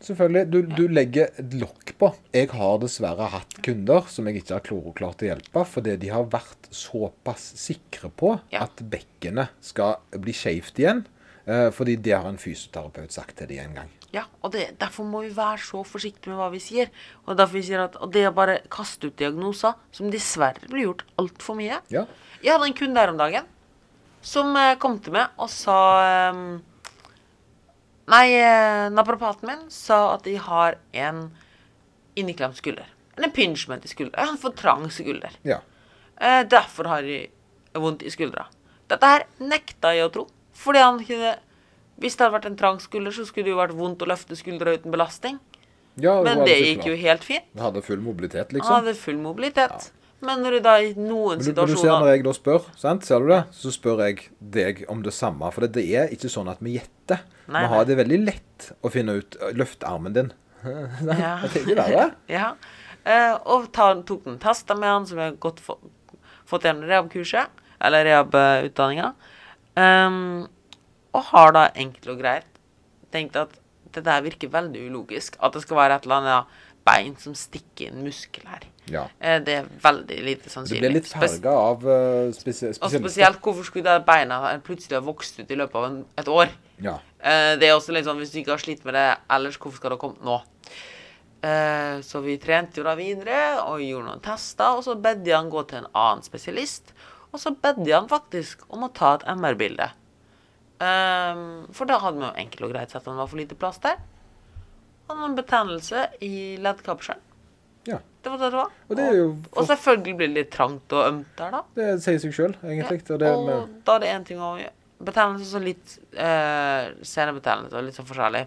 Selvfølgelig. Du, du legger et lokk på. Jeg har dessverre hatt kunder som jeg ikke har klar- klart å hjelpe, fordi de har vært såpass sikre på Ja. at bekkenet skal bli skjevt igjen. Eh, Fordi det har en fysioterapeut sagt til dem en gang. Ja, og det, Derfor må vi være så forsiktige med hva vi sier. Og derfor vi sier at og det å bare kaste ut diagnoser, som dessverre blir gjort altfor mye Ja. Jeg hadde en kunde her om dagen som eh, kom til meg og sa ehm, Nei, eh, naprapaten min sa at de har en inneklemt skulder. En impingement i skulderen. En for trang skulder. ja. Derfor har de vondt i skuldra. Dette her nekta jeg å tro. Fordi han kunne Hvis det hadde vært en trang skulder, så skulle det jo vært vondt å løfte skuldra uten belastning. ja Men det gikk jo helt fint. Han hadde full mobilitet, liksom. Han hadde full mobilitet. Men når du da i noen Men du, men du ser når jeg da spør, sant? ser du det? Så spør jeg deg om det samme. For det, det er ikke sånn at vi gjetter. Vi har det veldig lett å finne ut Løft armen din. Ja. Ja. Eh, og ta, tok den testa med han, som jeg har godt få, fått gjennom rehab-kurset, eller rehab-utdanninga. Um, og har da enkelt og greit tenkt at det der virker veldig ulogisk. At det skal være et eller annet bein som stikker inn muskel her. Ja. Eh, det er veldig lite sannsynlig. Det ble litt farga av uh, spesie og spesielt hvorfor skulle det beina plutselig ha vokst ut i løpet av en, et år? Ja. Uh, det er også litt sånn, Hvis du ikke har slitt med det ellers, hvorfor skal det ha kommet nå? Så vi trente jo da videre og gjorde noen tester, og så bedde jeg han gå til en annen spesialist. Og så bedde jeg han faktisk om å ta et MR-bilde. Um, for da hadde vi jo enkelt og greit sett at det var for lite plass der. Han hadde en betennelse i leddkapselen. ja. Det var det det var. Og det er jo Og selvfølgelig blir det litt trangt og ømt der, da. Det sier seg sjøl, egentlig. Ja, det, og med, da er det én ting å gjøre. Betennelse så litt eh, senebetennelse og litt sånn forskjellig.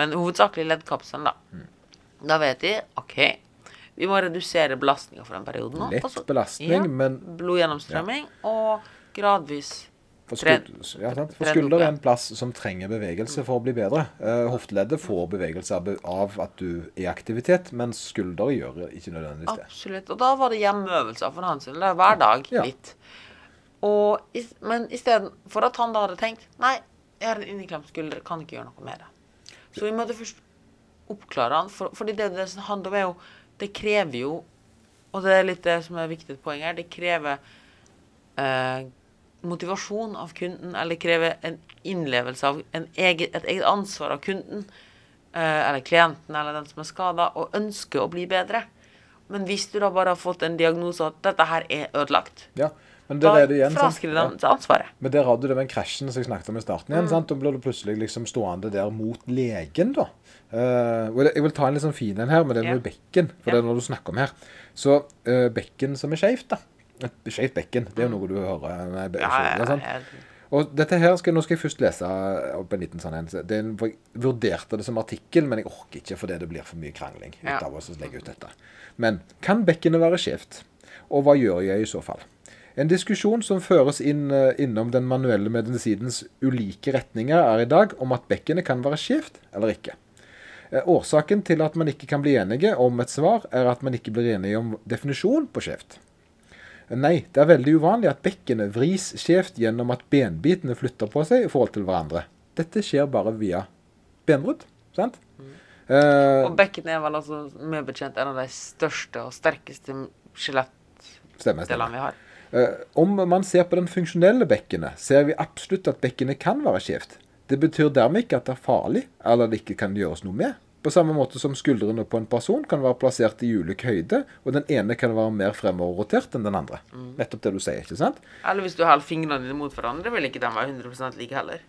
Men hovedsakelig leddkapselen, da. Mm. Da vet de OK, vi må redusere belastninga for den perioden nå. Lett altså, belastning, ja, men- Blodgjennomstrømming og gradvis for, skulder, ja, for skulder er en plass som trenger bevegelse for å bli bedre. Uh, hofteleddet får bevegelse av, at du er i aktivitet, men skulder gjør ikke nødvendigvis det. Absolutt. Og da var det hjemmeøvelser for hans del. er Hver dag Ja. litt. Og, men istedenfor at han da hadde tenkt Nei, jeg har en inneklemt skulder, kan ikke gjøre noe med det. Så vi måtte først oppklare han, for, fordi det det handler om, er jo Det krever jo Og det er litt det som er viktig poeng her. Det krever eh, motivasjon av kunden, eller krever en innlevelse av en eget, et eget ansvar av kunden, eh, eller klienten, eller den som er skada, og ønsker å bli bedre. Men hvis du da bare har fått en diagnose at dette her er ødelagt, Ja, men da der er det igjen. fraskriver de seg ansvaret. Men der hadde du det med krasjen som jeg snakket om i starten Mm. igjen. sant? Da blir du plutselig liksom stående der mot legen, da. Eh, og jeg vil ta en litt sånn fin en her, men det er med bekken. For det er når du snakker om her. Så uh, bekken som er skeivt, da. Et skeivt bekken, det er jo noe du hører med Mm. Ja, ja, ja, Og dette her skal, Nå skal jeg først lese opp en liten sånn en. Det er en- Jeg vurderte det som artikkel, men jeg orker ikke fordi det blir for mye krangling Ja. av oss å legge ut dette. Men kan bekkenet være skjevt? Og hva gjør jeg i så fall? En diskusjon som føres inn eh, innom den manuelle medisinens ulike retninger, er i dag om at bekkenet kan være skjevt eller ikke. Eh, Årsaken til at man ikke kan bli enige om et svar, er at man ikke blir enige om definisjon på skjevt. Nei, det er veldig uvanlig at bekkenet vris skjevt gjennom at benbitene flytter på seg i forhold til hverandre. Dette skjer bare via benbrudd. Sant? Eh, Og bekkenet er vel altså med bekjent en av de største og sterkeste skjelettdelene vi har. Eh, om man ser på den funksjonelle bekkenet, ser vi absolutt at bekkenet kan være skjevt. Det betyr dermed ikke at det er farlig, eller det ikke kan gjøres noe med. På samme måte som skuldrene på en person kan være plassert i ulik høyde, og den ene kan være mer fremoverrotert enn den andre. Nettopp det du sier, ikke sant? Eller hvis du holder fingrene dine mot hverandre, vil ikke den være 100% like heller.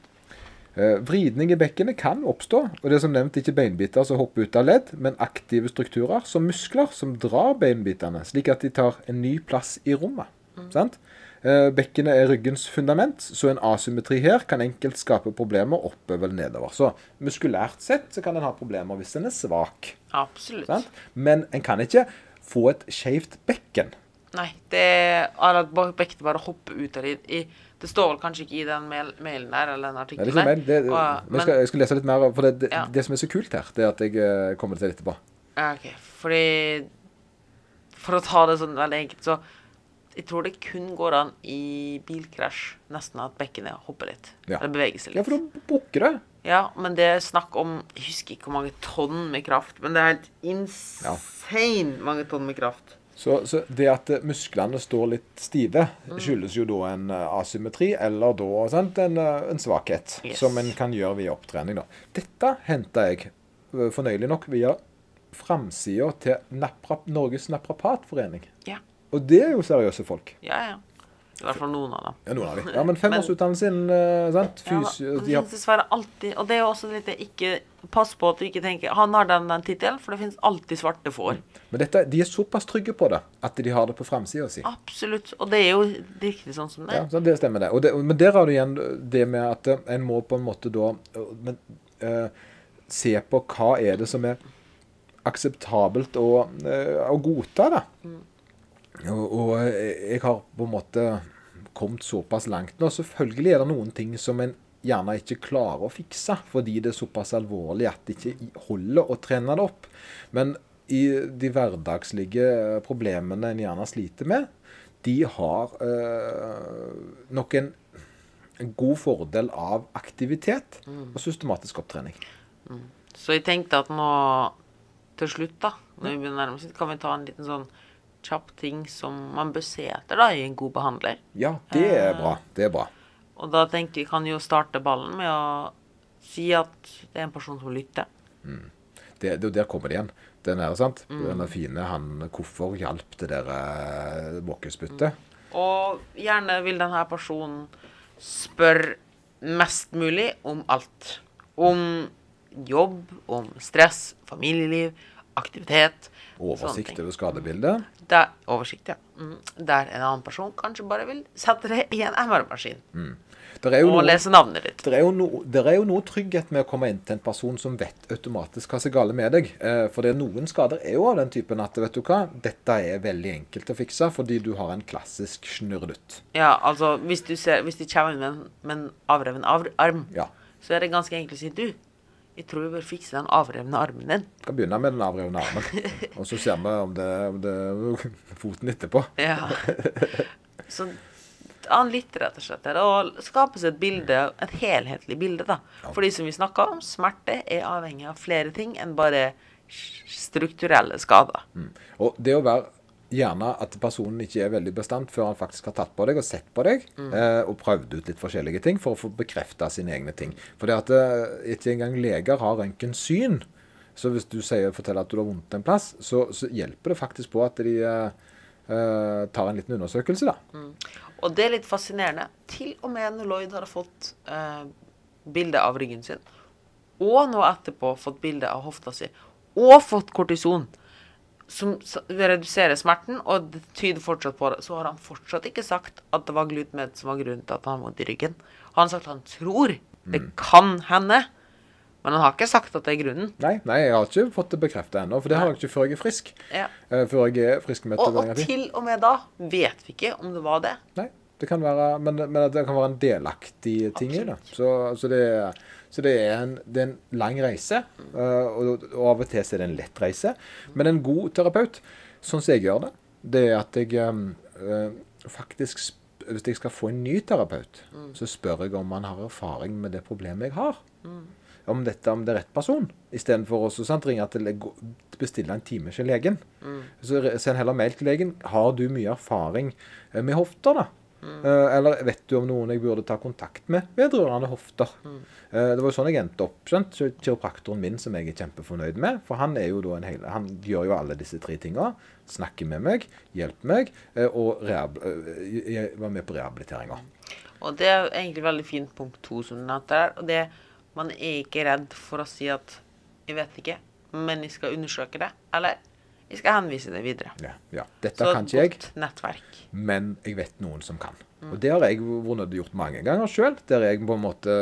Eh, vridning i bekkenet kan oppstå, og det er som nevnt ikke beinbiter som hopper ut av ledd, men aktive strukturer som muskler som drar beinbitene, slik at de tar en ny plass i rommet. Sant? Eh, bekkenet er ryggens fundament, så en asymmetri her kan enkelt skape problemer oppover eller nedover. Så muskulært sett så kan en ha problemer hvis en er svak. Absolutt. Sant? Men en kan ikke få et skeivt bekken. Nei, det er at bekkenet bare hopper ut av det. I, det står vel kanskje ikke i den mail, mailen der, eller den artikkelen der. det, det, Og, men jeg, skal, jeg skal lese litt mer, for det, det, Ja. det som er så kult her, det er at jeg eh, kommer til det etterpå. Ja, OK. Fordi For å ta det sånn veldig enkelt, så Jeg tror det kun går an i bilkrasj nesten at bekkenet hopper litt. Ja. Eller beveger seg litt. Ja, for da bukker det. Ja, men det er snakk om Jeg husker ikke hvor mange tonn med kraft, men det er helt insane mange tonn med kraft. Så, så det at eh, musklene står litt stive, Mm. skyldes jo da en eh, asymmetri, eller da sant, en, eh, en svakhet, Yes. som en kan gjøre via opptrening. da. Dette henta jeg fornøyelig nok via framsida til napra, Norges naprapatforening. Ja. Og det er jo seriøse folk. Ja, ja. I hvert fall noen av dem. Ja, noen av dem. Ja, men femårsutdannelse innen eh, sant? Ja, da, det finnes dessverre alltid Og det er jo også litt det ikke Pass på at du ikke tenker Han har den, den tittelen, for det finnes alltid svarte får. Men dette, de er såpass trygge på det at de har det på framsida si. Absolutt. Og det er jo riktig sånn som det Ja, er. så det stemmer det. Det. Men der har du igjen det med at eh, en må på en måte da men, eh, se på hva er det som er akseptabelt å, eh, å godta, da. Og, og eh, jeg har på en måte kommet såpass langt nå. Selvfølgelig er det noen ting som en gjerne ikke klarer å fikse, fordi det er såpass alvorlig at det ikke holder å trene det opp. Men i de hverdagslige problemene en gjerne sliter med, de har øh, nok en, god fordel av aktivitet og systematisk opptrening. Så jeg tenkte at nå til slutt, da, når vi begynner å nærme oss, kan vi ta en liten sånn kjapp ting som man bør se etter da i en god behandler. Ja, det er bra. Det er bra. Og da tenker jeg kan jo starte ballen med å si at det er en person som lytter. Det, det, der kommer det igjen. Den er, sant? Den er fine han, Hvorfor hjalp det der måkespyttet? Mm. Og gjerne vil denne personen spørre mest mulig om alt. Om jobb, om stress, familieliv, aktivitet. Oversikt over skadebildet. Der, oversikt, ja. Mm. Der en annen person kanskje bare vil sette det i en MR-maskin jo og noe, lese navnet ditt. Det er jo no, er jo noe trygghet med å komme inn til en person som vet automatisk hva som er gale med deg. Eh, for det er noen skader er jo av den typen at vet du hva, dette er veldig enkelt å fikse fordi du har en klassisk snurredutt. Ja, altså, hvis du ser, hvis de kommer inn med en, med en avreven arm, Ja. så er det ganske enkelt å si du, jeg tror vi bør fikse den avrevne armen din. Kan begynne med den avrevne armen. Og så ser vi om det, om det foten etterpå. Ja. Så han litt, rett og slett. Og skapes et bilde, et helhetlig bilde, da. Fordi som vi snakka om, smerte er avhengig av flere ting enn bare strukturelle skader. Og det å være gjerne at personen ikke er veldig bestemt før han faktisk har tatt på deg og sett på deg, eh, og prøvd ut litt forskjellige ting for å få bekrefta sine egne ting. For det at eh, ikke engang leger har røntgensyn. Så hvis du sier, forteller at du har vondt en plass, så, så hjelper det faktisk på at de eh, eh, tar en liten undersøkelse, da. Og det er litt fascinerende. Til og med når Lloyd hadde fått eh, bilde av ryggen sin, og nå etterpå fått bilde av hofta si, og fått kortison, som reduserer smerten, og det tyder fortsatt på det, så har han fortsatt ikke sagt at det var glutmed som var grunnen til at han har vondt i ryggen. Han har sagt at han tror det kan hende, men han har ikke sagt at det er grunnen. Nei, nei, jeg har ikke fått det bekreftet ennå, for det har jeg ikke før jeg er frisk. Ja. Uh, før jeg er friskmeldt Og, og til og med da vet vi ikke om det var det. Nei, det kan være, men, men det kan være en delaktig ting i det. Så, så, det, er- så det, er en, det er en lang reise, øh, og, og av og til så er det en lett reise. Men en god terapeut, sånn som jeg gjør det, det er at jeg øh, faktisk Hvis jeg skal få en ny terapeut, så spør jeg om han har erfaring med det problemet jeg har. Om, dette, om det er rett person. Istedenfor å ringe til bestille en time hos legen. Så send heller mail til legen. Har du mye erfaring eh, med hofter, da? Eh, eller vet du om noen jeg burde ta kontakt med vedrørende hofter? Mm. det var jo sånn jeg endte opp. skjønt? Så Kiropraktoren min, som jeg er kjempefornøyd med. For han hel, han gjør jo alle disse tre tinga. Snakker med meg, hjelper meg, eh, og eh, jeg var med på rehabiliteringa. Og det er egentlig veldig fint punkt to som du nevnte der. Og det man er ikke redd for å si at 'jeg vet ikke, men jeg skal undersøke det', eller 'jeg skal henvise det videre'. Ja, ja. Dette Så kan ikke jeg. nettverk. men jeg vet noen som kan. Og det har jeg å gjort mange ganger sjøl, der jeg på en måte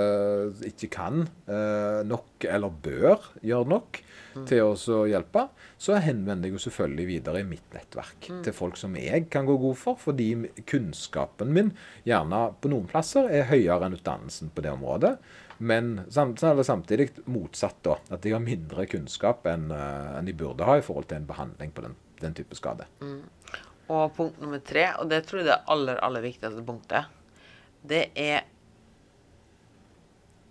ikke kan eh, nok, eller bør gjøre nok, til å hjelpe. Så henvender jeg jo selvfølgelig videre i mitt nettverk til folk som jeg kan gå god for, fordi kunnskapen min gjerne på noen plasser er høyere enn utdannelsen på det området. Men samt, samtidig motsatt, da. At de har mindre kunnskap enn eh, enn de burde ha i forhold til en behandling på den, den type skade. Og punkt nummer tre, og det tror jeg det er aller, aller viktigste punktet, det er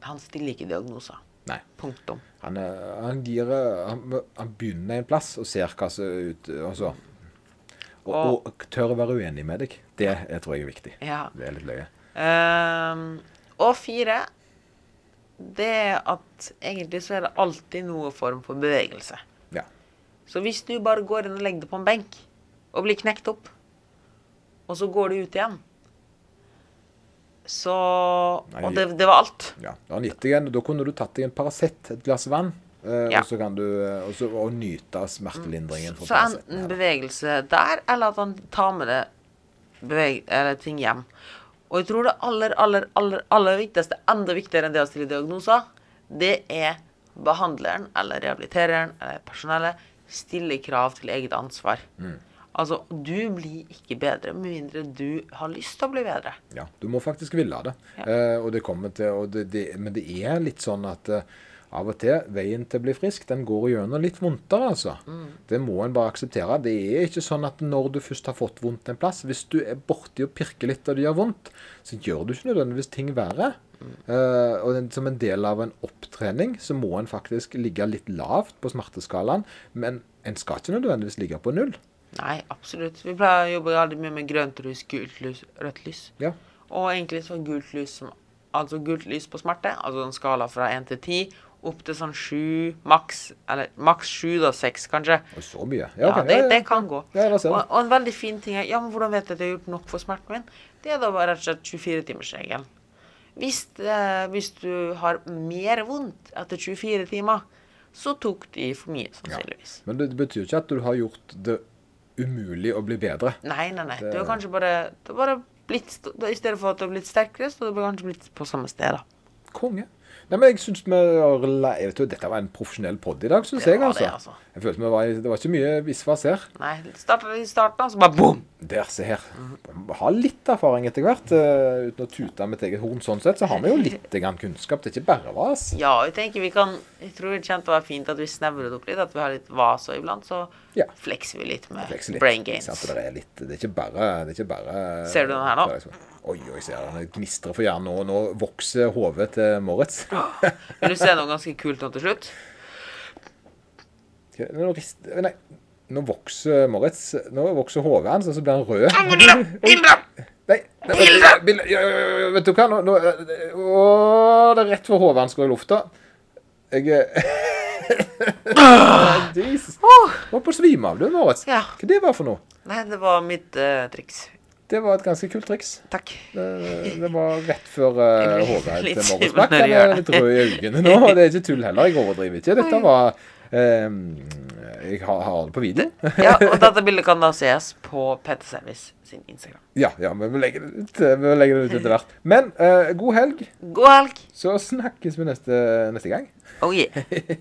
Han stiller ikke diagnoser. Nei. Punktum. Han, er- han, gir, eh, han, han begynner en plass og ser hva som er ute og så. Og, Og- og tør å være uenig med deg. Det jeg tror jeg er viktig. Ja. Det er litt løye. Um, og fire Det er at egentlig så er det alltid noe form for bevegelse. Ja. Så hvis du bare går inn og legger deg på en benk og blir knekt opp, og så går du ut igjen Så Og det, det var alt. ja. Da, gitt da kunne du tatt deg en Paracet, et glass vann, eh, Ja. og så kan du eh, og, så, og nyte smertelindringen. Så enten bevegelse der, eller at han tar med det beveg eller ting hjem. Og jeg tror det aller, aller, aller, aller viktigste, enda viktigere enn det å stille diagnoser, det er behandleren eller rehabilitereren eller personellet stille krav til eget ansvar. Altså, du blir ikke bedre med mindre du har lyst til å bli bedre. Ja, du må faktisk ville det. Ja. Eh, og det kommer til, og det, det, men det er litt sånn at eh, av og til, veien til å bli frisk, den går gjennom litt vondtere, altså. Det må en bare akseptere. Det er ikke sånn at når du først har fått vondt en plass, hvis du er borti og pirker litt og det gjør vondt, så gjør du ikke nødvendigvis ting verre. Eh, og den, som en del av en opptrening, så må en faktisk ligge litt lavt på smerteskalaen, men en skal ikke nødvendigvis ligge på null. Nei, absolutt. Vi pleier å jobbe veldig mye med grønt lys, gult lys, rødt lys. Ja. Og egentlig så gult lys som Altså gult lys på smerte, altså en skala fra 1 til 10, opp til sånn sju, maks Eller maks sju, da. seks kanskje. Og så mye. Ja, ok, det, det kan gå. Ja, og, og en veldig fin ting er Ja, men hvordan vet jeg at jeg har gjort nok for smerten min? Det er da bare rett og slett 24-timersregelen. Hvis, eh, hvis du har mer vondt etter 24 timer, så tok de for mye, sannsynligvis. Men det betyr ikke at du har gjort det umulig å bli bedre. Nei, nei, nei. Det- Det har kanskje bare, det har bare blitt I stedet for at du har blitt sterkere, så har kanskje blitt på samme sted, da. Konge. Nei, men jeg synes vi jeg vet jo, Dette var en profesjonell pod i dag, syns jeg. altså. det, altså. Jeg følte vi var, Det var ikke mye visvas her. Nei, vi starta i starten, så bare boom! Der, se her. Vi har litt erfaring etter hvert. Uh, uten å tute mitt eget horn sånn sett, så har vi jo litt kunnskap. Det er ikke bare vas. Ja, jeg tenker vi kan Jeg tror det kjent å være fint at vi snevrer det opp litt, at vi har litt vas og iblant, så Ja. flekser vi litt med litt. brain gains. Det er litt Det er ikke bare, det er ikke bare Ser du den her nå? Oi, oi, ser han gnistrer for hjernen nå. Nå vokser hodet til Moritz. Vil du se noe ganske kult nå til slutt? Nå, rister nei, nå vokser Moritz Nå vokser hodet hans, og så blir han rød. Oi. Nei, ja, ja, ja, vet du hva? Nå, nå, å, det er rett for hodet hans går i lufta. Jeg eh, Jesus. Du var på å svime av, du, Moritz. Ja. Hva det var for noe? Nei, det var mitt uh, triks. Det var et ganske kult triks. Takk. Det, det var rett før uh, hodet til Morris Black. Han er litt rød i øynene nå. og Det er ikke tull heller. Jeg overdriver ikke. Dette var um, Jeg har, har det på video. Ja, og dette bildet kan da ses på Petter Service sin Instagram. Ja, ja, vi legger det ut, vi legger det ut etter hvert. Men uh, god helg. God helg! Så snakkes vi neste, neste gang. Oh yeah.